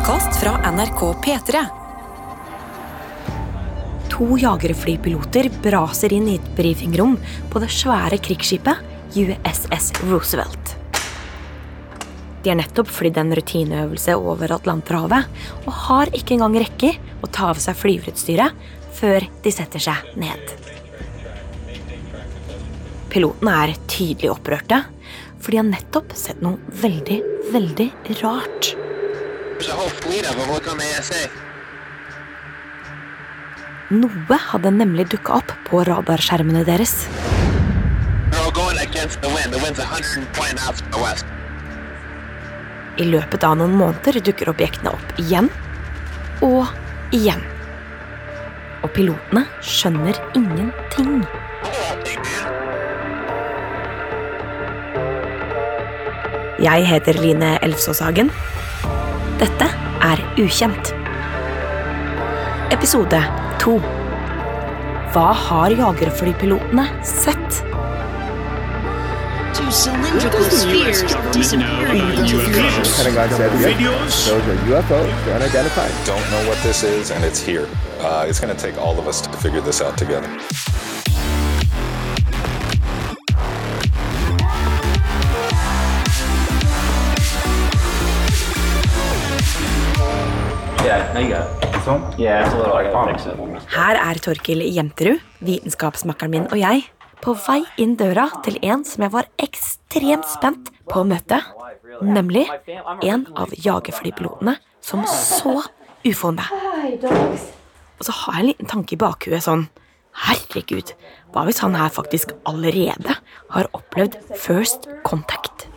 podkast fra NRK P3. To jagerflypiloter braser inn i et brifingrom på det svære krigsskipet USS Roosevelt. De har nettopp flydd en rutineøvelse over Atlanterhavet og har ikke engang rekke å ta av seg flyverutstyret før de setter seg ned. Pilotene er tydelig opprørte, for de har nettopp sett noe veldig, veldig rart. There's a whole fleet of them. Look on the ASA. Noe hadde nemlig dukka opp på radarskjermene deres. They're all going against the wind. The wind's 120 knots to the west. I løpet av noen måneder dukker objektene opp igjen og igjen. Og pilotene skjønner ingenting. Jeg heter Line Elfsås Hagen. Dette er Ukjent. Episode 2 Hva har jagerflypilotene sett? Don't know what this is, and it's here. Uh, it's going to take all of us to figure this out together. It. Her er Torkil Jenterud, vitenskapsmakkeren min og jeg, på vei inn døra til en som jeg var ekstremt spent på å møte. Nemlig en av jagerflypilotene som så ufoene. Og så har jeg en liten tanke i bakhuet sånn Herregud, hva hvis han her faktisk allerede har opplevd first contact?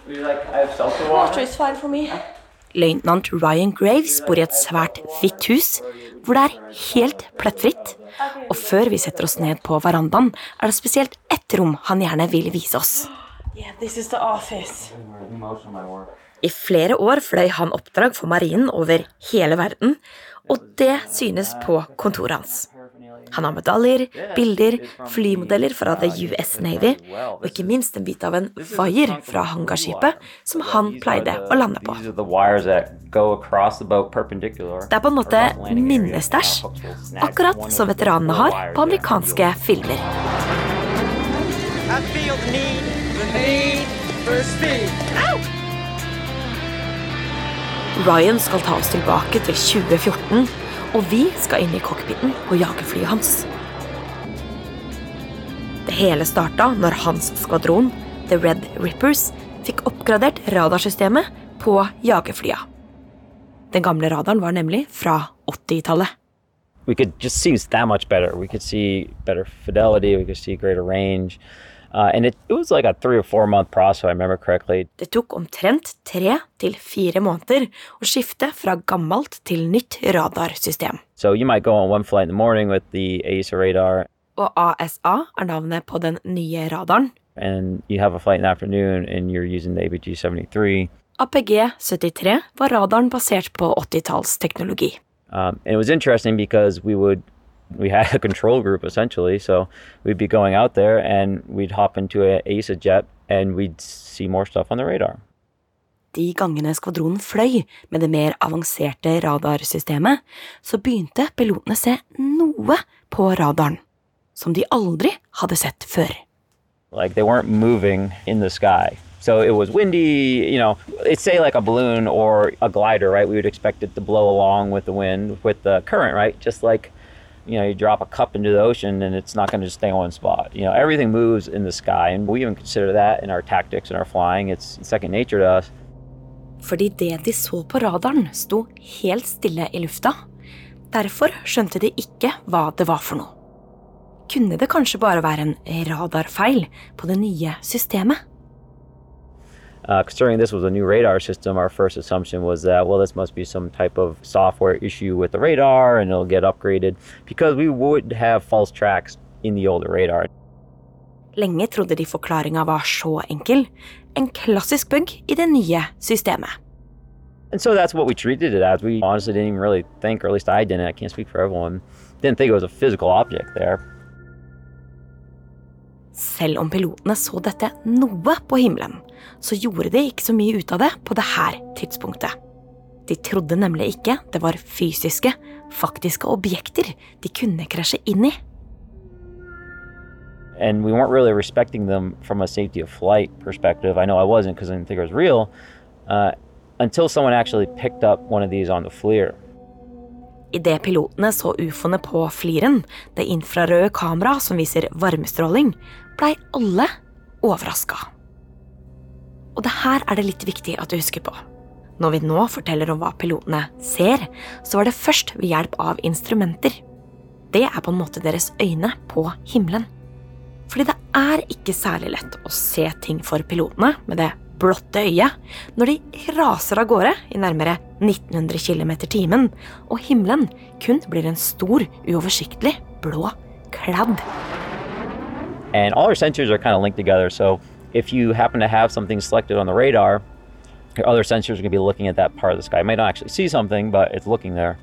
Løytnant Ryan Graves bor i et svært hvitt hus hvor det er helt plettfritt. Og før vi setter oss ned på verandaen, er det spesielt ett rom han gjerne vil vise oss. Yeah. I flere år fløy han oppdrag for marinen over hele verden, og det synes på kontoret hans. Han har medaljer, bilder, flymodeller fra The US Navy, og ikke minst en bit av en vaier fra hangarskipet som han pleide å lande på. Det er på en måte minnestæsj, akkurat som veteranene har på amerikanske filmer. I feel the need, the need for speed. Ryan skal ta oss tilbake til 2014, og vi skal inn i cockpiten på jagerflyet hans. Det hele starta når hans skvadron, The Red Rippers, fikk oppgradert radarsystemet på jagerflya. Den gamle radaren var nemlig fra 80-tallet. We could just see that much better. We could see better fidelity. We could see greater range. Uh, and it, it was like a three or four month process, if I remember correctly. Det tok omtrent tre til fire måneder å skifte fra gammelt til nytt radarsystem. So you might go on one flight in the morning with the ASA radar, Og ASA er navnet på den nye radaren. and you have a flight in the afternoon, and you're using the APG 73. APG-73 var radaren basert på 80-tallsteknologi. Um, and it was interesting because we would we had a control group essentially. So we'd be going out there and we'd hop into a ASA jet and we'd see more stuff on the radar. De gangene skvadronen fløy med det mer avanserte radarsystemet, så begynte pilotene se noe på radaren som de aldri hadde sett før. like they weren't moving in the sky. So it was windy you know. It's say like a balloon or a glider right? We would expect it to blow along with the wind with the current right? Just like you know you drop a cup into the ocean and it's not going to just stay in one spot you know everything moves in the sky and we even consider that in our tactics and our flying it's second nature to us Fordi det de så på radaren, sto helt stille i lufta. Derfor skjønte de ikke hva det var for noe. Kunne det kanskje bare være en radarfeil på det nye systemet? Uh, considering this was a new radar system, our first assumption was that, well, this must be some type of software issue with the radar and it'll get upgraded because we would have false tracks in the older radar. Lenge trodde de forklaringa var så enkel. En klassisk bug i det nye systemet. And so that's what we treated it as. We honestly didn't even really think, or at least I didn't, I can't speak for everyone, didn't think it was a physical object there. Selv om pilotene så dette noe på himmelen, så gjorde de ikke så mye ut av det på det her tidspunktet. De trodde nemlig ikke det var fysiske, faktiske objekter de kunne krasje inn i. and we weren't really respecting them from a safety of flight perspective. I know I wasn't because I didn't think it was real uh, until someone actually picked up one of these on the FLIR. Idet pilotene så ufoene på fliren, det infrarøde kamera som viser varmestråling, blei alle overraska. Og det her er det litt viktig at du husker på. Når vi nå forteller om hva pilotene ser, så var det først ved hjelp av instrumenter. Det er på en måte deres øyne på himmelen. Fordi det er ikke særlig lett å se ting for pilotene med det blotte øyet når de raser av gårde i nærmere 1900 km timen, og himmelen kun blir en stor, uoversiktlig blå kladd. And all our sensors are kind if you happen to have something selected on the radar, your other sensors are going to be looking at that part of the sky. You might not actually see something, but it's looking there.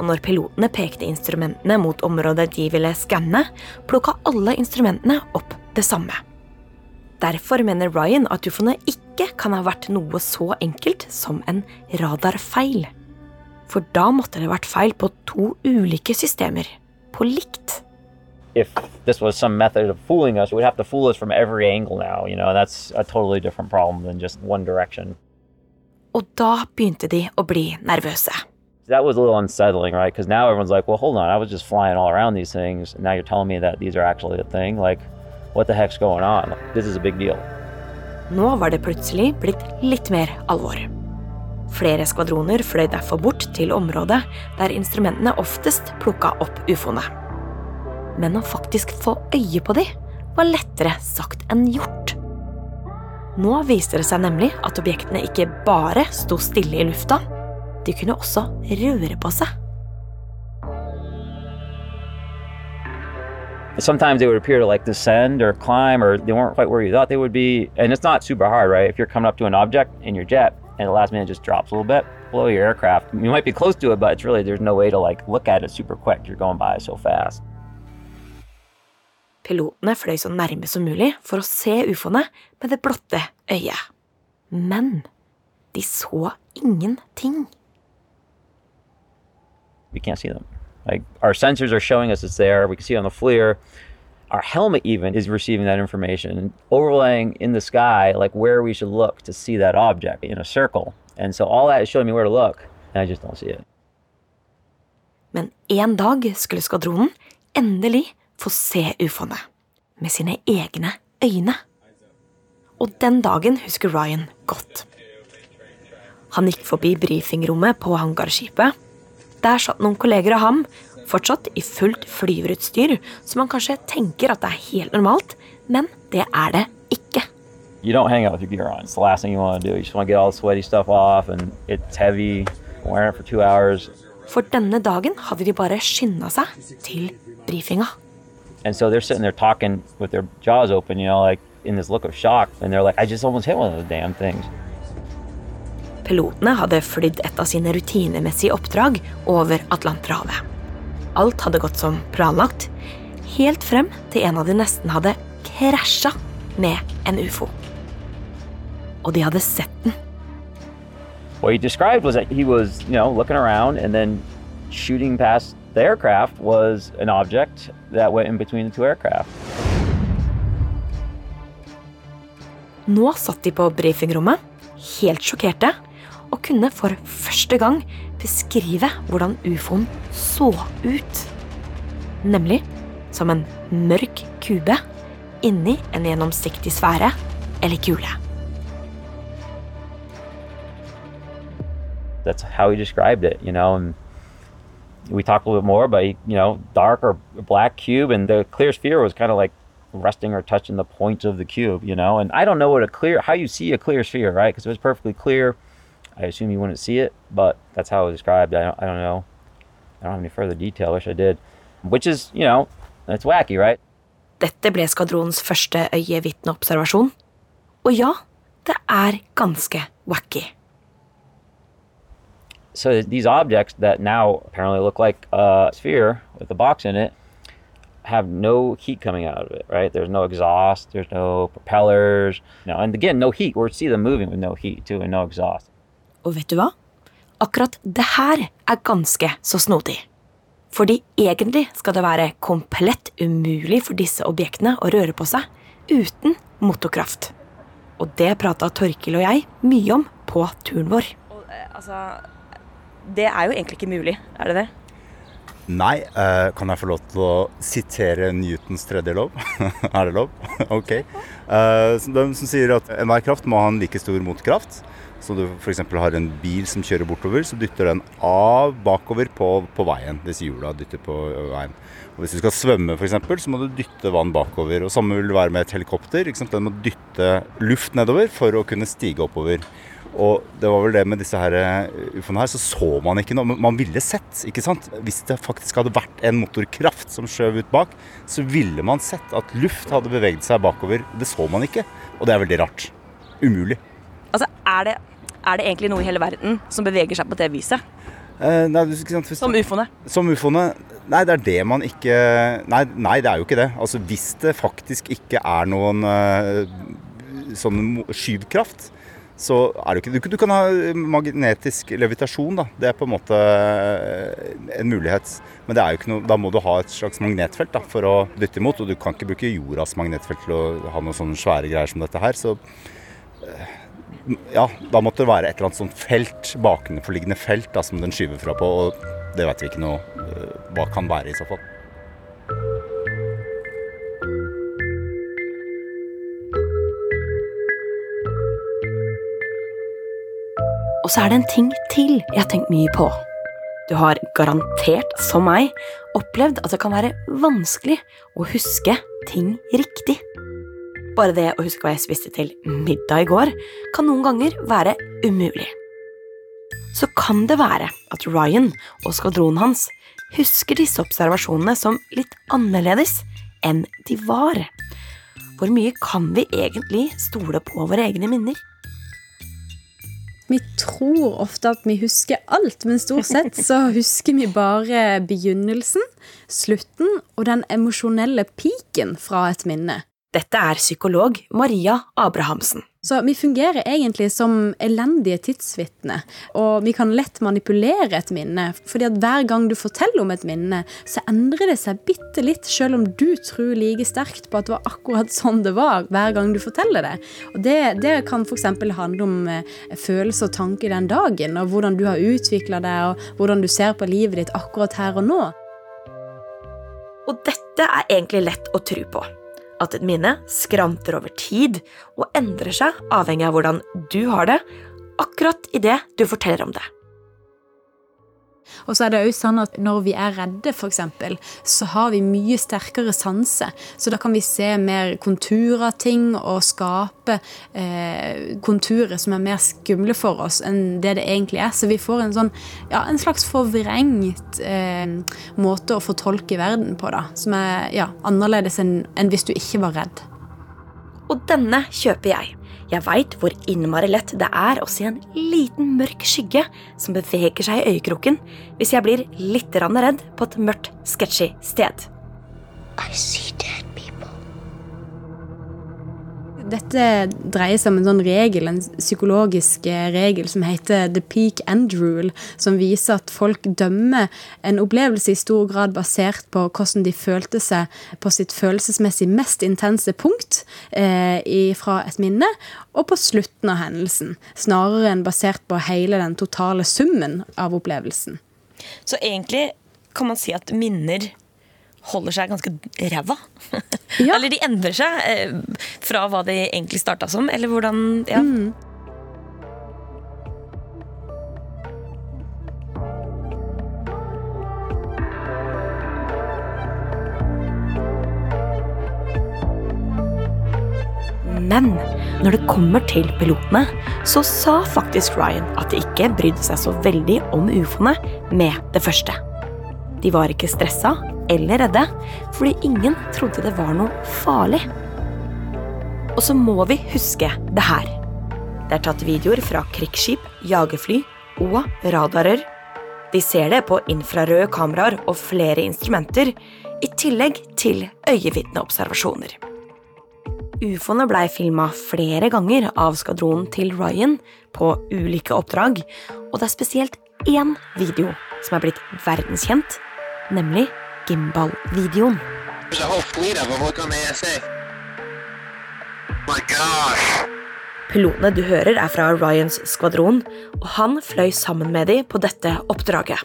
Og når pilotene pekte instrumentene mot området de ville skanne, plukka alle instrumentene opp det samme. Derfor mener Ryan at ufoene ikke kan ha vært noe så enkelt som en radarfeil. For da måtte det vært feil på to ulike systemer, på likt. If this was some method of fooling us, it would have to fool us from every angle now. You know, that's a totally different problem than just one direction. Og da begynte de å bli nervøse. That was a little unsettling, right? Because now everyone's like, well, hold on, I was just flying all around these things. Now you're telling me that these are actually a thing? Like, what the heck's going on? This is a big deal. Nå var det plutselig blitt litt mer alvor. Flere skvadroner fløy derfor bort til området der instrumentene oftest plukka opp ufoene. Men å faktisk få øye på de var lettere sagt enn gjort. Nå viste det seg nemlig at objektene ikke bare sto stille i lufta, de kunne også røre på seg. Sometimes they would appear to like descend or climb, or they weren't quite where you thought they would be. And it's not super hard, right? If you're coming up to an object in your jet and the last minute just drops a little bit below your aircraft, you might be close to it, but it's really, there's no way to like look at it super quick. You're going by so fast. Pilotene fløy så nærme som mulig for å se ufoene med det blotte øyet. Men de så ingenting. We can't see them. Like our sensors are showing us it's there. We can see it on the FLIR. Our helmet even is receiving that information, overlaying in the sky like where we should look to see that object in a circle. And so all that is showing me where to look, and I just don't see it. Men en dag skulle skvadronen endelig få se ufoene med sine egne øyne. Og den dagen husker Ryan godt. Han gikk forbi brifingrommet på hangarskipet. Der satt noen kolleger av ham, fortsatt i fullt flyverutstyr, som man kanskje tenker at det er helt normalt, men det er det ikke. You don't hang out with your gear on. It's the last thing you want to do. You just want to get all the sweaty stuff off, and it's heavy. Wearing it for two hours. For denne dagen hadde de bare skynda seg til brifinga. And so they're sitting there talking with their jaws open, you know, like in this look of shock. And they're like, I just almost hit one of those damn things. Pilotene hadde flydd et av sine rutinemessige oppdrag over Atlanterhavet. Alt hadde gått som planlagt, helt frem til en av de nesten hadde krasja med en ufo. Og de hadde sett den. What he described was that he was, you know, looking around and then shooting past the aircraft was an object that went in between the two aircraft. Nå satt de på brifingrommet, helt sjokkerte, og kunne for første gang beskrive hvordan ufoen så ut. Nemlig som en mørk kube inni en gjennomsiktig sfære eller kule. That's how he described it, you know. And we talked a little bit more about, you know, dark or black cube, and the clear sphere was kind of like resting or touching the points of the cube, you know. And I don't know what a clear, how you see a clear sphere, right? Because it was perfectly clear. I assume you wouldn't see it, but that's how it was described. I don't, I don't know. I don't have any further detail. Wish I did. Which is, you know, that's wacky, right? Dette ble skvadronens første øyevitneobservasjon. Og ja, det er ganske wacky. So these objects that now apparently look like a sphere with a box in it have no heat coming out of it, right? There's no exhaust, there's no propellers, no, and again, no heat. We see them moving with no heat too, and no exhaust. Og vet du hva? akkurat det her er ganske så snodig. Fordi egentlig skal det være komplett umulig for disse objektene å røre på seg uten motorkraft. Og det prata Torkil og jeg mye om på turen vår. Altså, det er jo egentlig ikke mulig, er det det? Nei. Eh, kan jeg få lov til å sitere Newtons tredje lov? er det lov? ok. de den som sier at enhver kraft må ha en like stor motkraft. Så du f.eks. har en bil som kjører bortover, så dytter den av bakover på, på veien. Disse hjula dytter på veien. Og Hvis du skal svømme f.eks., så må du dytte vann bakover. Og Samme vil det være med et helikopter. Den må dytte luft nedover for å kunne stige oppover. Og det var vel det med disse her eh, ufoene her, så så man ikke noe. Men Man ville sett, ikke sant. Hvis det faktisk hadde vært en motorkraft som skjøv ut bak, så ville man sett at luft hadde beveget seg bakover. Det så man ikke. Og det er veldig rart. Umulig. Altså, er det, er det egentlig noe i hele verden som beveger seg på det viset? Eh, nei, sant, som ufoene? Som ufoene. Nei, det er det man ikke nei, nei, det er jo ikke det. Altså Hvis det faktisk ikke er noen uh, sånn skyvkraft, så er det ikke du, kan ha magnetisk levitasjon, da. Det er på en måte eh, en mulighet. Men det er jo ikke noe, da må du ha et slags magnetfelt da, for å dytte imot. Og du kan ikke bruke jordas magnetfelt til å ha noen sånne svære greier som dette her. Så uh, ja, da måtte det være et eller annet sånt felt, bakenforliggende felt, da, som den skyver fra på. Og det vet vi ikke noe hva kan være i så fall. Og så er det en ting til jeg har tenkt mye på. Du har garantert, som meg, opplevd at det kan være vanskelig å huske ting riktig. Bare det å huske hva jeg spiste til middag i går, kan noen ganger være umulig. Så kan det være at Ryan og skvadronen hans husker disse observasjonene som litt annerledes enn de var. Hvor mye kan vi egentlig stole på våre egne minner? Vi tror ofte at vi husker alt, men stort sett så husker vi bare begynnelsen, slutten og den emosjonelle piken fra et minne. Dette er psykolog Maria Abrahamsen. Så vi fungerer egentlig som elendige tidsvitner, og vi kan lett manipulere et minne. fordi at hver gang du forteller om et minne, så endrer det seg bitte litt, selv om du tror like sterkt på at det var akkurat sånn det var hver gang du forteller det. Og Det, det kan f.eks. handle om eh, følelser og tanker den dagen, og hvordan du har utvikla deg, og hvordan du ser på livet ditt akkurat her og nå. Og dette er egentlig lett å tro på at et minne skranter over tid og endrer seg avhengig av hvordan du har det, akkurat idet du forteller om det. Og så er det òg sånn at når vi er redde, f.eks., så har vi mye sterkere sanse. Så da kan vi se mer konturer av ting og skape eh, konturer som er mer skumle for oss enn det det egentlig er. Så vi får en, sånn, ja, en slags forvrengt eh, måte å fortolke verden på, da. Som er ja, annerledes enn, enn hvis du ikke var redd. Og denne kjøper jeg. Jeg veit hvor innmari lett det er å se en liten mørk skygge som beveger seg i øyekroken hvis jeg blir litt redd på et mørkt, sketchy sted. I see dead dette dreier seg om en sånn regel, en psykologisk eh, regel som heter the peak end rule, som viser at folk dømmer en opplevelse i stor grad basert på hvordan de følte seg på sitt følelsesmessig mest intense punkt eh, fra et minne, og på slutten av hendelsen, snarere enn basert på hele den totale summen av opplevelsen. Så egentlig kan man si at minner holder seg ganske ræva. Ja. eller de endrer seg eh, fra hva de egentlig starta som, eller hvordan Ja. Mm. Men når det kommer til pilotene, så sa faktisk Ryan at de ikke brydde seg så veldig om ufoene med det første. De var ikke stressa eller redde, fordi ingen trodde det var noe farlig. Og så må vi huske det her. Det er tatt videoer fra krigsskip, jagerfly og radarer. De ser det på infrarøde kameraer og flere instrumenter, i tillegg til øyevitneobservasjoner. Ufoene blei filma flere ganger av skvadronen til Ryan på ulike oppdrag, og det er spesielt én video som er blitt verdenskjent, nemlig gimbal-videoen. Pilotene du hører, er fra Ryans skvadron, og han fløy sammen med dem på dette oppdraget.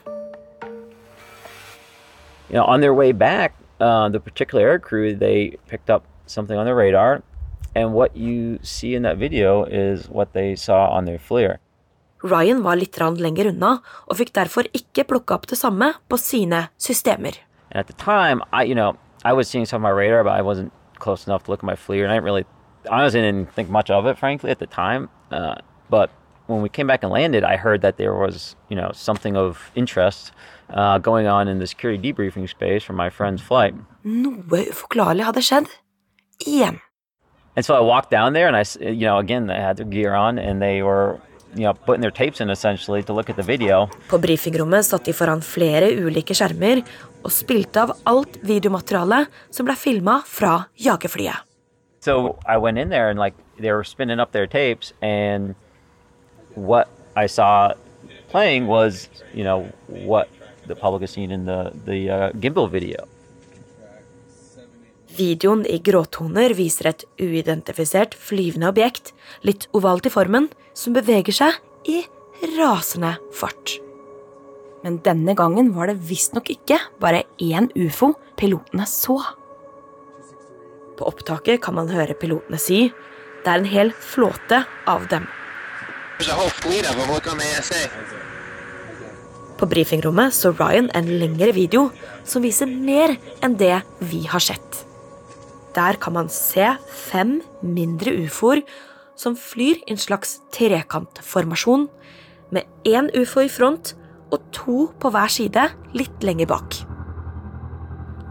You know, on their way back, uh, the particular air crew they picked up something on their radar, and what you see in that video is what they saw on their FLIR. Ryan var litt lenger unna, og fikk derfor ikke plukke opp det samme på sine systemer. Time, I you know I was seeing some on my radar, but I wasn't close enough to look at my FLIR, and I didn't really, honestly, didn't think much of it, frankly, at the time. Uh, but when we came back and landed, I heard that there was you know something of interest uh, going on in the security debriefing space from my friend's flight. Noe uforklarlig hadde skjedd. Igjen. And so I walked down there, and I, you know, again, I had their gear on, and they were, you know, putting their tapes in essentially to look at the video. På briefingrommet satt de foran flere ulike skjermer og spilte av alt videomaterialet som ble filma fra jagerflyet. So I went in there, and like they were spinning up their tapes, and what I saw playing was, you know, what the public has seen in the the uh, gimbal video. Videoen i gråtoner viser et uidentifisert flyvende objekt, litt ovalt i formen, som beveger seg i rasende fart. Men denne gangen var det visstnok ikke bare én ufo pilotene så. På opptaket kan man høre pilotene si det er en hel flåte av dem. På brifingrommet så Ryan en lengre video som viser mer enn det vi har sett. Der kan man se fem mindre ufoer som flyr i en slags trekantformasjon, med én ufo i front og to på hver side litt lenger bak.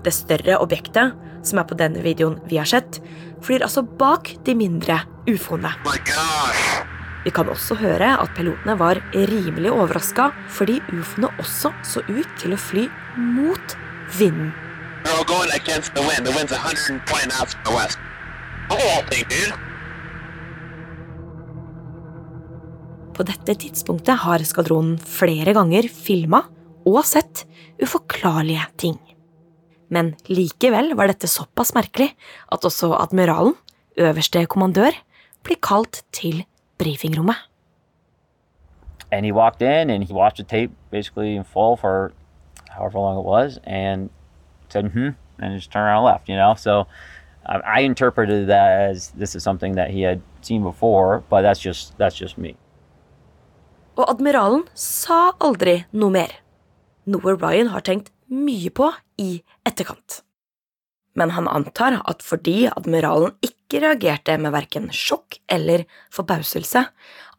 Det større objektet, som er på denne videoen vi har sett, flyr altså bak de mindre ufoene. Vi kan også høre at pilotene var rimelig overraska fordi ufoene også så ut til å fly mot vinden. All going against the wind. The wind's 120 knots from the west. Whole dude. På dette tidspunktet har skvadronen flere ganger filma og sett uforklarlige ting. Men likevel var dette såpass merkelig at også admiralen, øverste kommandør, blir kalt til brifingrommet. And he walked in and he watched the tape basically in full for however long it was, and said "hmm," and just turned around and left. You know, so um, I interpreted that as this is something that he had seen before, but that's just that's just me. Og admiralen sa aldri noe mer. Noe Ryan har tenkt mye på i etterkant. Men han antar at fordi admiralen ikke reagerte med verken sjokk eller forbauselse,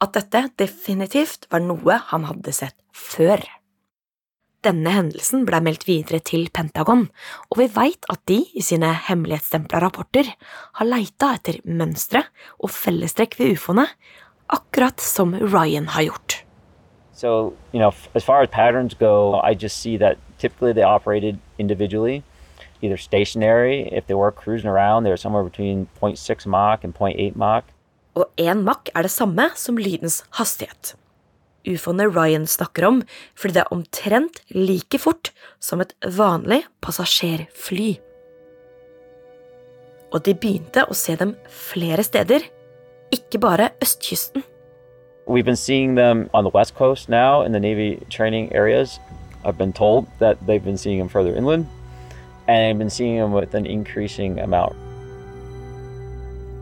at dette definitivt var noe han hadde sett før. Denne hendelsen ble meldt videre til Pentagon, og vi veit at de i sine hemmelighetsstempla rapporter har leita etter mønstre og fellestrekk ved ufoene, akkurat som Ryan har gjort. So, you know, as far as patterns go, I just see that typically they operated individually, either stationary. If they were cruising around, they were somewhere between 0.6 Mach and 0.8 Mach. Og én Mach er det samme som lydens hastighet. Ufoene Ryan snakker om fordi det er omtrent like fort som et vanlig passasjerfly. Og de begynte å se dem flere steder, ikke bare østkysten. We've been seeing them on the West Coast now in the Navy training areas. I've been told that they've been seeing them further inland, and I've been seeing them with an increasing amount.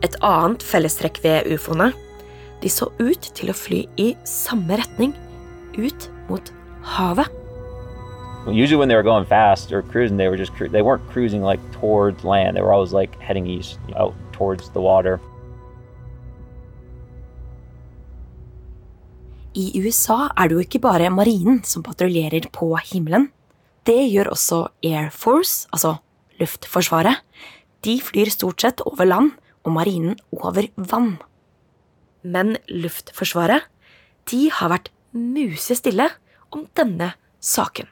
Et annet fellestrekk ved ufoene de så ut til å fly i samme retning, ut mot havet. Usually, when they were going fast or cruising, they were just cru- they weren't cruising like towards land. They were always like heading east, out towards the water. I USA er det jo ikke bare marinen som patruljerer på himmelen. Det gjør også Air Force, altså Luftforsvaret. De flyr stort sett over land, og marinen over vann. Men Luftforsvaret, de har vært musestille om denne saken.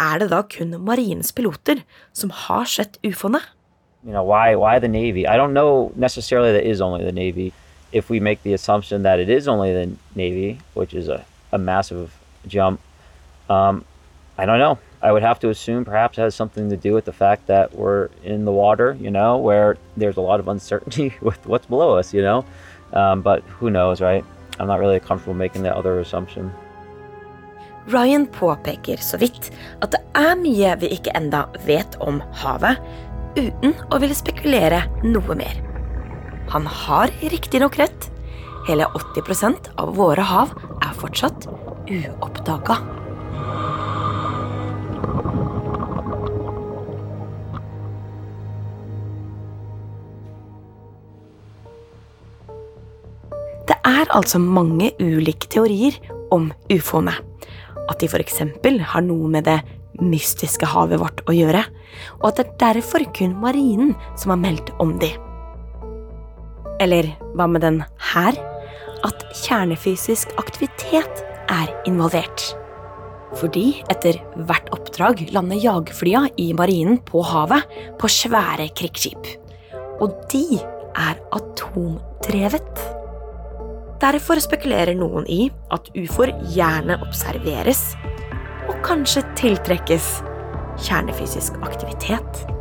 Er det da kun marinens piloter som har sett ufoene? You know, why why the Navy? I don't know necessarily that. If we make the assumption that it is only the Navy, which is a, a massive jump, um, I don't know. I would have to assume perhaps it has something to do with the fact that we're in the water, you know, where there's a lot of uncertainty with what's below us, you know. Um, but who knows, right? I'm not really comfortable making that other assumption. Ryan påpeker så vidt at det er mye vi ikke enda vet om havet, uten å ville spekulere noe mer. Han har riktignok rett. Hele 80% av våre hav er fortsatt uoppdaga. Det er altså mange ulike teorier om ufoene. At de f.eks. har noe med det mystiske havet vårt å gjøre, og at det er derfor kun marinen som har meldt om de. Eller hva med den her? At kjernefysisk aktivitet er involvert. Fordi etter hvert oppdrag lander jagerflya i marinen på havet på svære krigsskip. Og de er atomdrevet. Derfor spekulerer noen i at ufoer gjerne observeres og kanskje tiltrekkes kjernefysisk aktivitet.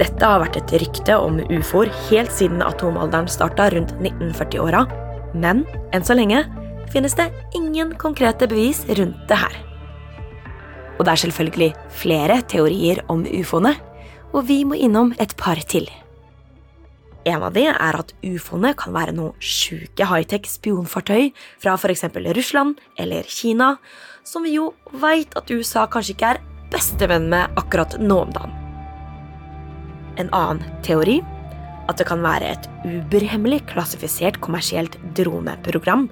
Dette har vært et rykte om ufoer helt siden atomalderen starta rundt 1940-åra, men enn så lenge finnes det ingen konkrete bevis rundt det her. Og det er selvfølgelig flere teorier om ufoene, og vi må innom et par til. En av de er at ufoene kan være noe sjuke high-tech spionfartøy fra f.eks. Russland eller Kina, som vi jo veit at USA kanskje ikke er bestevenn med akkurat nå om dagen. En annen teori at det kan være et uberhemmelig klassifisert kommersielt droneprogram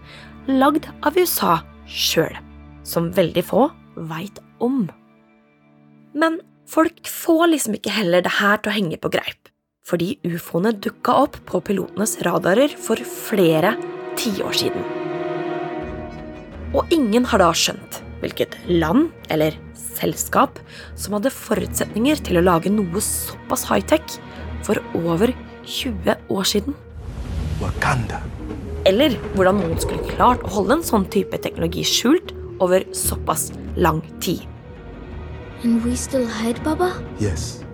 lagd av USA sjøl, som veldig få veit om. Men folk får liksom ikke heller det her til å henge på greip fordi ufoene dukka opp på pilotenes radarer for flere tiår siden. Og ingen har da skjønt hvilket land eller selskap som hadde forutsetninger til å lage noe såpass high-tech for over 20 år siden. Wakanda. Eller hvordan noen skulle klart å holde en sånn type teknologi skjult over såpass lang tid. And we still hide, Baba? Yes.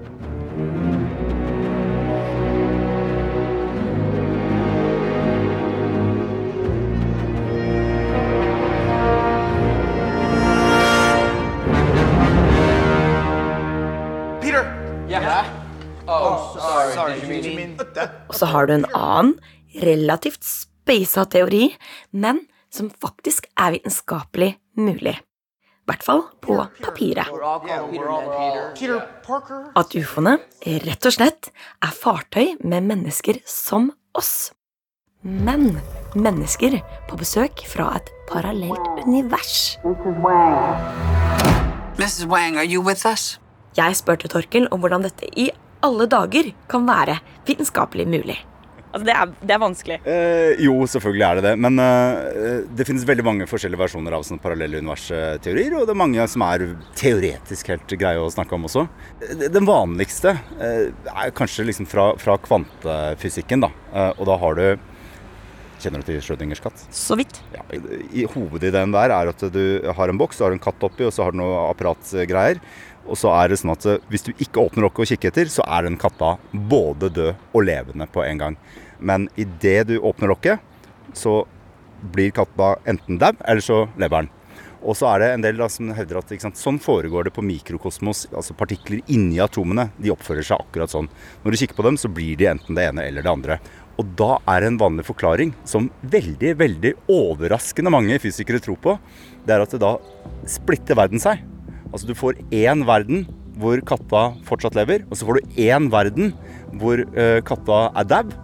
Så har du en annen, relativt speisa teori, men som faktisk er vitenskapelig mulig. I hvert fall på papiret. Peter Parker? At ufoene rett og slett er fartøy med mennesker som oss. Men mennesker på besøk fra et parallelt univers. Mrs. Wang, are you with us? Jeg spurte Torkel om hvordan dette i alle dager kan være vitenskapelig mulig. Altså, det er, det er vanskelig. Eh, jo, selvfølgelig er det det. Men eh, det finnes veldig mange forskjellige versjoner av sånne parallelle universteorier. Og det er mange som er teoretisk helt greie å snakke om også. Eh, Den vanligste eh, er kanskje liksom fra, fra kvantefysikken. da. Eh, og da har du Kjenner du til Schrødingers katt? Så vidt. Ja, i- i Hovedideen der er at du har en boks, du har en katt oppi, og så har du noe apparatgreier. Og så er det sånn at eh, hvis du ikke åpner lokket og kikker etter, så er den katta både død og levende på en gang. Men idet du åpner lokket, så blir katta enten dau, eller så lever den. Og så er det en del da, som hevder at sant, sånn foregår det på mikrokosmos. Altså partikler inni atomene. De oppfører seg akkurat sånn. Når du kikker på dem, så blir de enten det ene eller det andre. Og da er en vanlig forklaring, som veldig, veldig overraskende mange fysikere tror på, det er at det da splitter verden seg. Altså du får én verden hvor katta fortsatt lever, og så får du én verden hvor uh, katta er dau.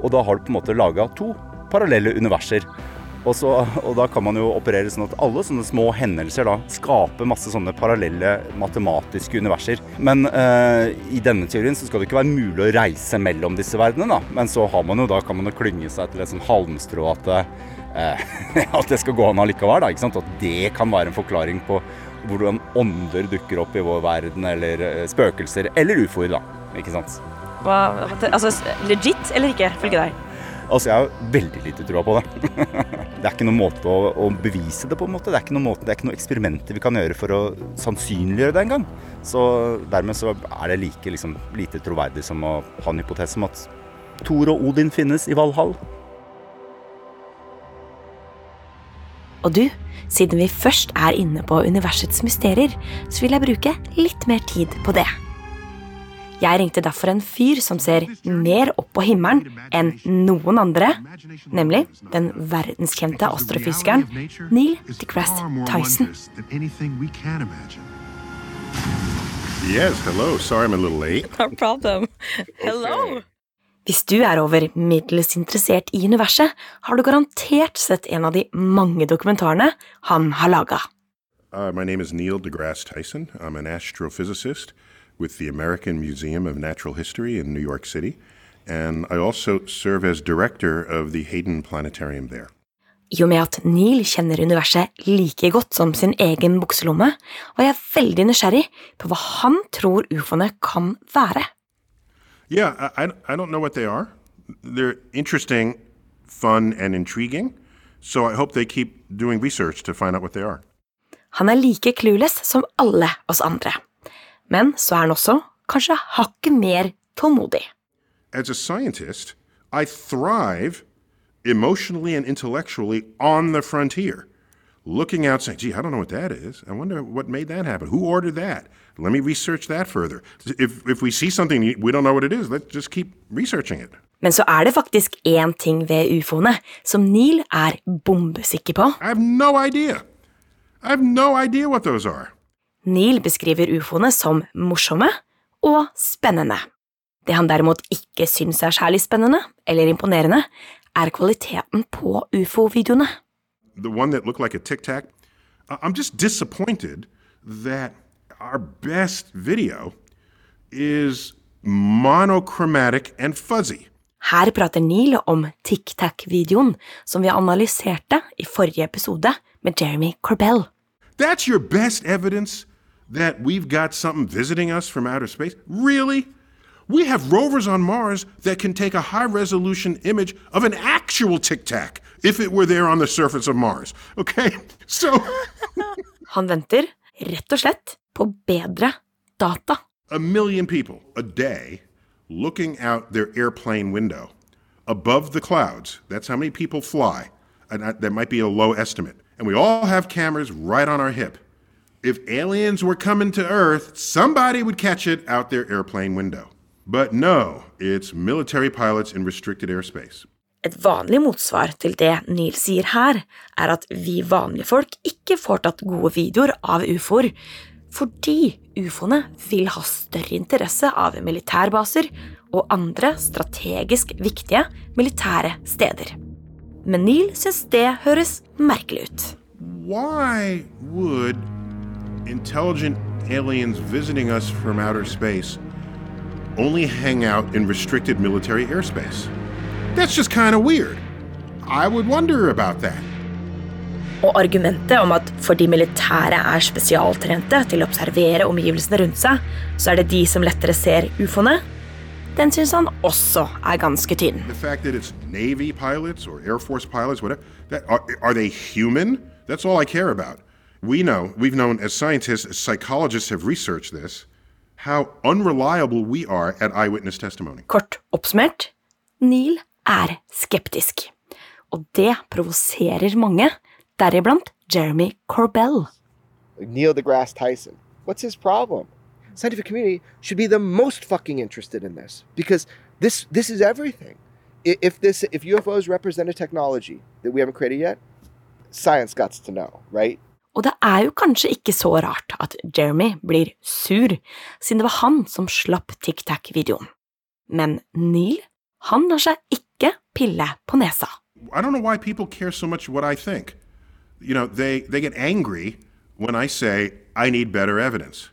Og da har du på en måte laga to parallelle universer. Og, så, og da kan man jo operere sånn at alle sånne små hendelser da skaper masse sånne parallelle matematiske universer. Men uh, i denne teorien så skal det ikke være mulig å reise mellom disse verdenene, da. Men så har man jo da, kan man jo klynge seg til et sånn halmstrå at, uh, at det skal gå an allikevel. Da, ikke sant? At det kan være en forklaring på hvordan ånder dukker opp i vår verden, eller eh, spøkelser, eller ufoer, da. Ikke sant? Hva, altså, legit eller ikke, følge deg? Altså, jeg har veldig lite trua på det. det er ikke noen måte å, å, bevise det på, en måte. Det er ikke noen, måte, det er ikke noen eksperimenter vi kan gjøre for å sannsynliggjøre det engang. Så dermed så er det like liksom, lite troverdig som å ha en hypotese om at Thor og Odin finnes i Valhall. Og du, siden vi først er inne på universets mysterier, så vil jeg bruke litt mer tid på det. Jeg ringte derfor en fyr som ser mer opp på himmelen enn noen andre, nemlig den verdenskjente astrofysikeren Neil deGrasse Tyson. Yes, hello. Sorry I'm a little late. No problem. Hello. Hvis du er over middels interessert i universet, har du garantert sett en av de mange dokumentarene han har laga. Uh, my name is Neil deGrasse Tyson. I'm an astrophysicist with the American Museum of Natural History in New York City. And I also serve as director of the Hayden Planetarium there. I og med at Neil kjenner universet like godt som sin egen bukselomme, var jeg veldig nysgjerrig på hva han tror ufoene kan være. Yeah, I, I don't know what they are. They're interesting, fun, and intriguing. So I hope they keep doing research to find out what they are. Han er like clueless som alle oss andre. Men så er han også kanskje hakket mer tålmodig. As a scientist, I thrive emotionally and intellectually on the frontier. Looking out saying, gee, I don't know what that is. I wonder what made that happen. Who ordered that? Let me research that further. If, if we see something we don't know what it is, let's just keep researching it. Men så er det faktisk én ting ved ufoene som Neil er bombesikker på. I have no idea. I have no idea what those are. Neil beskriver ufoene som morsomme og spennende. Det han derimot ikke syns er særlig spennende eller imponerende, er kvaliteten på ufo-videoene. The one that looked like a tic tac, I'm just disappointed that our best video is monochromatic and fuzzy. Her prater Neil om Tic Tac-videoen som vi analyserte i forrige episode med Jeremy Corbell. That's your best evidence that we've got something visiting us from outer space? Really? We have rovers on Mars that can take a high resolution image of an actual Tic Tac if it were there on the surface of Mars. Okay? So Han venter rett og slett på bedre data. A million people a day looking out their airplane window above the clouds. That's how many people fly. And that might be a low estimate. And we all have cameras right on our hip. If aliens were coming to Earth, somebody would catch it out their airplane window. But no, it's military pilots in restricted airspace. Et vanlig motsvar til det Neil sier her, er at vi vanlige folk ikke får tatt gode videoer av ufoer, fordi ufoene vil ha større interesse av militærbaser og andre strategisk viktige militære steder. Men Neil syns det høres merkelig ut. Why would intelligent aliens visiting us from outer space only hang out in restricted military airspace? That's just kind of weird. I would wonder about that. Og argumentet om at fordi militære er spesialtrente til å observere omgivelsene rundt seg, så er det de som lettere ser ufoene, den syns han også er ganske tynn. Pilots pilots, whatever, that, are, are they human? That's all I care about. We know, we've known as scientists, as psychologists have researched this, how unreliable we are at eyewitness testimony. Kort oppsummert, Neil er skeptisk. Og det provoserer mange, deriblant Jeremy Corbell. Neil deGrasse Tyson. What's his problem? Scientific community should be the most fucking interested in this because this this is everything. If this if UFOs represent a technology that we haven't created yet, science got to know, right? Og det er jo kanskje ikke så rart at Jeremy blir sur, siden det var han som slapp Tic Tac-videoen. Men Neil, han lar seg ikke pille på nesa. I don't know why people care so much what I think. You know, they, they get angry when I say, I need better evidence.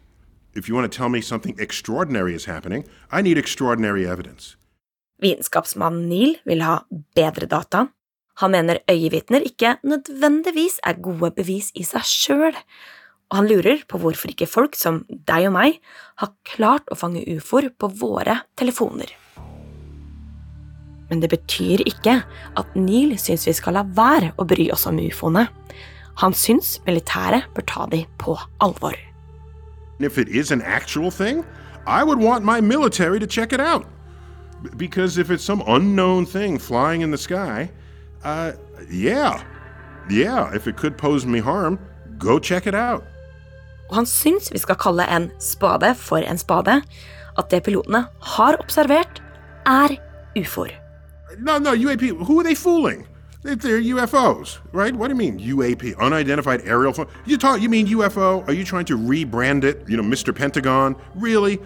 If you want to tell me something extraordinary is happening, I need extraordinary evidence. Vitenskapsmannen Neil vil ha bedre data. Han mener øyevitner ikke nødvendigvis er gode bevis i seg sjøl, Og han lurer på hvorfor ikke folk som deg og meg har klart å fange ufoer på våre telefoner. Men det betyr ikke at Neil syns vi skal la være å bry oss om ufoene. Han syns militæret bør ta de på alvor. If it is an actual thing, I would want my military to check it out. Because if it's some unknown thing flying in the sky, uh, yeah. Yeah, if it could pose me harm, go check it out. Og han syns vi skal kalle en spade for en spade. At det pilotene har observert, er ufoer. No, no, UAP. Who are they fooling? They- They're UFOs, right? What do you mean UAP? Unidentified aerial phone? You talk? You mean UFO? Are you trying to rebrand it? You know, Mr. Pentagon? Really?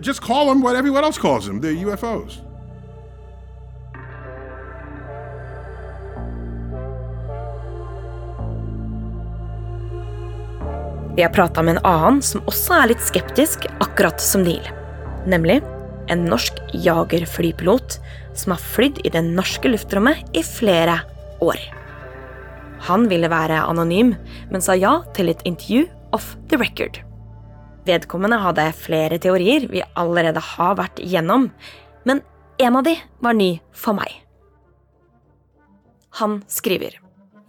Just call them what everyone else calls them. They're UFOs. Har prata med en annen som også er litt skeptisk, akkurat som Neil. Nemlig en norsk jagerflypilot som har flydd i det norske luftrommet i flere år. Han ville være anonym, men sa ja til et intervju off the record. Vedkommende hadde flere teorier vi allerede har vært igjennom, men en av de var ny for meg. Han skriver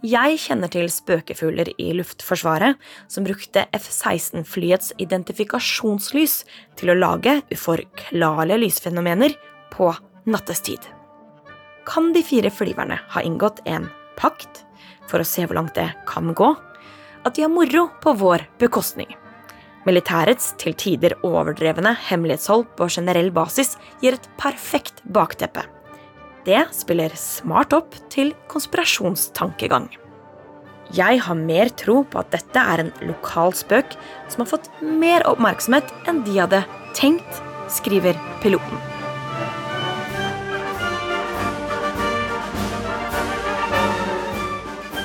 Jeg kjenner til spøkefugler i Luftforsvaret som brukte F-16-flyets identifikasjonslys til å lage uforklarlige lysfenomener på nattestid. Kan de fire flyverne ha inngått en pakt for å se hvor langt det kan gå? At de har moro på vår bekostning? Militærets til tider overdrevne hemmelighetshold på generell basis gir et perfekt bakteppe. Det spiller smart opp til konspirasjonstankegang. Jeg har mer tro på at dette er en lokal spøk som har fått mer oppmerksomhet enn de hadde tenkt, skriver piloten.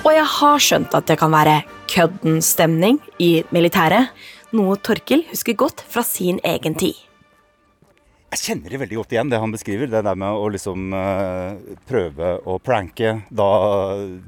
Og jeg har skjønt at det kan være kødden stemning i militæret, noe Torkil husker godt fra sin egen tid. Jeg kjenner det veldig godt igjen, det han beskriver. Det der med å liksom uh, prøve å pranke da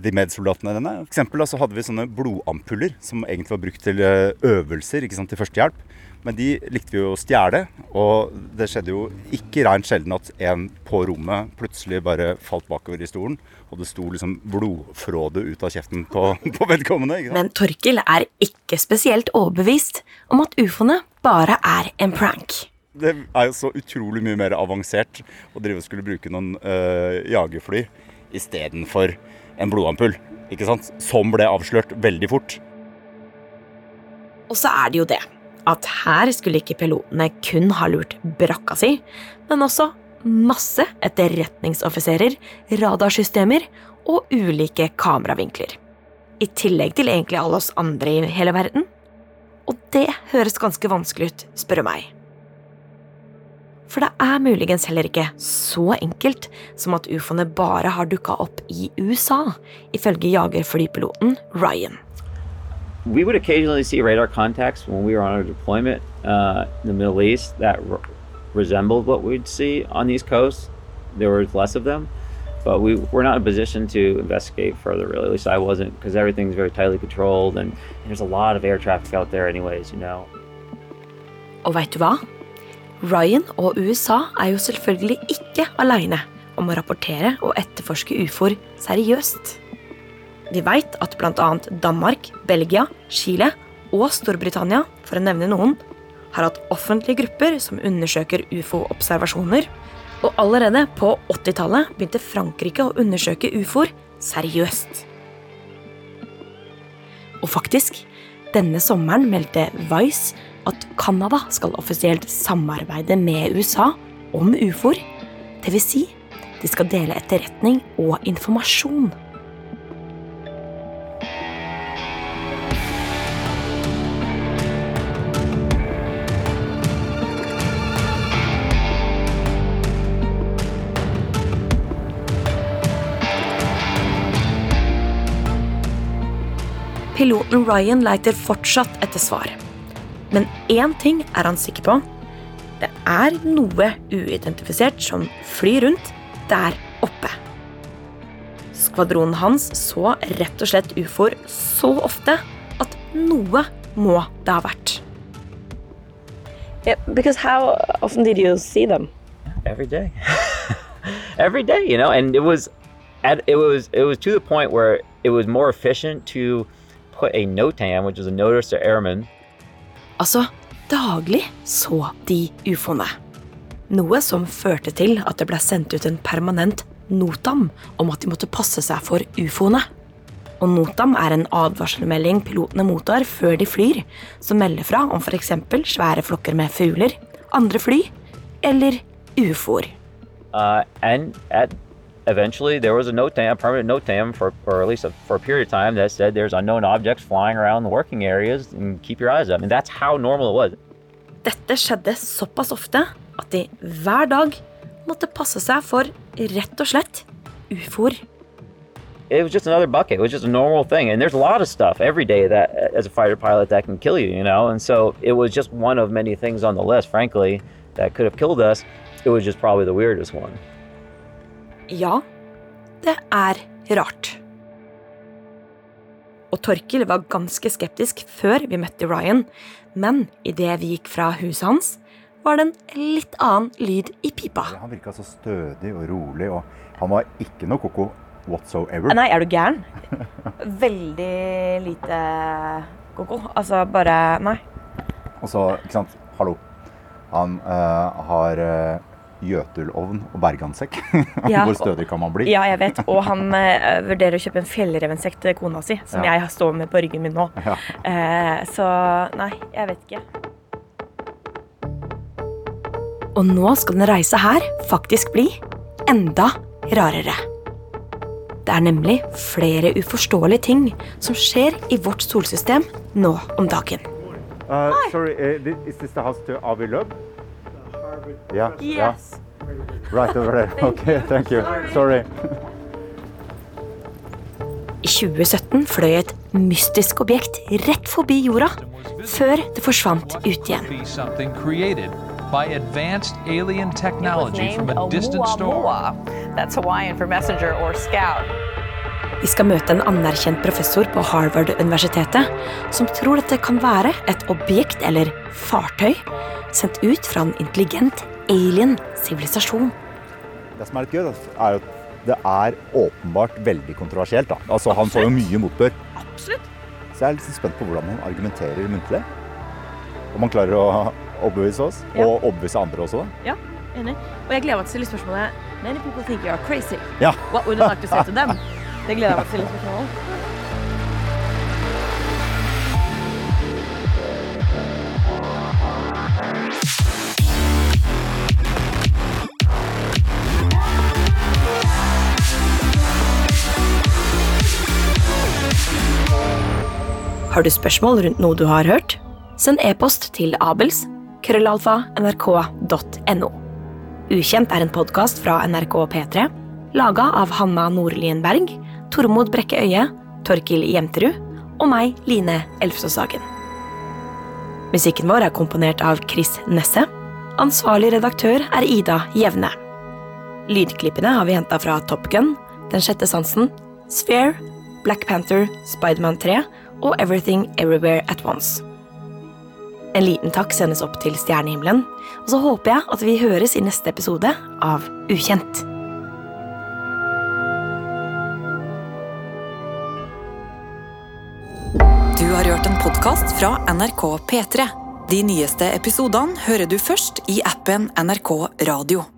de medsoldatene dine. For eksempel så hadde vi sånne blodampuller som egentlig var brukt til eh, øvelser, ikke sant, til førstehjelp. Men de likte vi jo å stjele, og det skjedde jo ikke rent sjelden at en på rommet plutselig bare falt bakover i stolen, og det sto liksom blodfråde ut av kjeften på, på vedkommende. Men Torkil er ikke spesielt overbevist om at ufoene bare er en prank. Det er jo så utrolig mye mer avansert å drive og skulle bruke noen øh, jagerfly istedenfor en blodampull. Ikke sant? Som ble avslørt veldig fort. Og så er det jo det at her skulle ikke pilotene kun ha lurt brakka si, men også masse etterretningsoffiserer, radarsystemer og ulike kameravinkler. I tillegg til egentlig alle oss andre i hele verden. Og det høres ganske vanskelig ut, spør du meg. For det er muligens heller ikke så enkelt som at ufoene bare har dukka opp i USA, ifølge jagerflypiloten Ryan. We would occasionally see radar contacts when we were on a deployment uh, in the Middle East that re- resembled what we'd see on these coasts. There was less of them, but we were not in a position to investigate further, really. At least I wasn't, because everything's very tightly controlled, and there's a lot of air traffic out there, anyways, you know. Og vet du hva? Ryan og USA er jo selvfølgelig ikke aleine om å rapportere og etterforske ufoer seriøst. Vi veit at bl.a. Danmark, Belgia, Chile og Storbritannia, for å nevne noen, har hatt offentlige grupper som undersøker ufo-observasjoner, og allerede på 80-tallet begynte Frankrike å undersøke ufoer seriøst. Og faktisk, denne sommeren meldte Vice at Canada skal offisielt samarbeide med USA om ufoer. Dvs. Si, de skal dele etterretning og informasjon. Piloten Ryan leiter fortsatt etter svar. Men én ting er han sikker på. Det er noe uidentifisert som flyr rundt der oppe. Skvadronen hans så rett og slett ufoer så ofte at noe må det ha vært. Yeah, because how often did you see them? every day every day you know and it was at it was it was to the point where it was more efficient to put a notam which is a notice to airmen Altså, daglig så de ufoene. Noe som førte til at det ble sendt ut en permanent notam om at de måtte passe seg for ufoene. Og notam er en advarselmelding pilotene mottar før de flyr, som melder fra om f.eks. svære flokker med fugler, andre fly eller ufoer. uh, and eventually there was a notam permanent notam for or at least a, for a period of time that said there's unknown objects flying around the working areas and keep your eyes up and that's how normal it was Dette skjedde såpass ofte at de hver dag måtte passe seg for rett og slett ufoer. it was just another bucket. It was just a normal thing. And there's a lot of stuff every day that, as a fighter pilot, that can kill you, you know? And so it was just one of many things on the list, frankly, that could have killed us. It was just probably the weirdest one. Ja, det er rart. Og Torkil var ganske skeptisk før vi møtte Ryan, men idet vi gikk fra huset hans, var det en litt annen lyd i pipa. Han virka så stødig og rolig, og han var ikke noe koko whatsoever. Nei, er du gæren? Veldig lite ko-ko. Altså bare Nei. Og så, ikke sant, hallo. Han eh, har uh, gjøtulovn og bergansekk. Ja, Hvor stødig kan man bli? Ja, jeg vet. Og han eh, vurderer å kjøpe en fjellrevensekk til kona si, som Ja. jeg står med på ryggen min nå. Ja. Eh, så nei, jeg vet ikke. Og nå skal denne reisa her faktisk bli enda rarere. Det er nemlig flere uforståelige ting som skjer i vårt solsystem nå om dagen. Uh, sorry, uh, is this the house to Avi Løb? Yeah, yeah. Right over there. Okay, thank you. Sorry. I 2017 fløy et mystisk objekt rett forbi jorda, før det forsvant ut igjen. be something created by advanced alien technology from a distant star. That's Hawaiian for messenger or scout. Vi skal møte en anerkjent professor på Harvard-universitetet som tror dette kan være et objekt eller fartøy sendt ut fra en intelligent alien-sivilisasjon. Det som er litt gøy, er at det er åpenbart veldig kontroversielt. Da. Altså, han får jo mye motbør. Absolutt. Så jeg er litt spent på hvordan han argumenterer muntlig. Om han klarer å overbevise oss, Ja. og overbevise andre også. da. Ja, enig. Og jeg gleder meg til spørsmålet Many people think you are crazy. Ja. What would you like to say to them? Det gleder jeg meg til å Har du spørsmål rundt noe du har hørt? Send e-post til abels krøllalfa nrk.no. Ukjent er en podkast fra NRK P3, laga av Hanna Nordlien Berg, Tormod Brekke Øie, Torkil Jemterud og meg, Line Elfsåshagen. Musikken vår er komponert av Chris Nesse. Ansvarlig redaktør er Ida Jevne. Lydklippene har vi henta fra Top Gun, Den sjette sansen, Sphere, Black Panther, Spiderman 3 og Everything Everywhere At Once. En liten takk sendes opp til stjernehimmelen, og så håper jeg at vi høres i neste episode av Ukjent. Du har hørt en podkast fra NRK P3. De nyeste episodene hører du først i appen NRK Radio.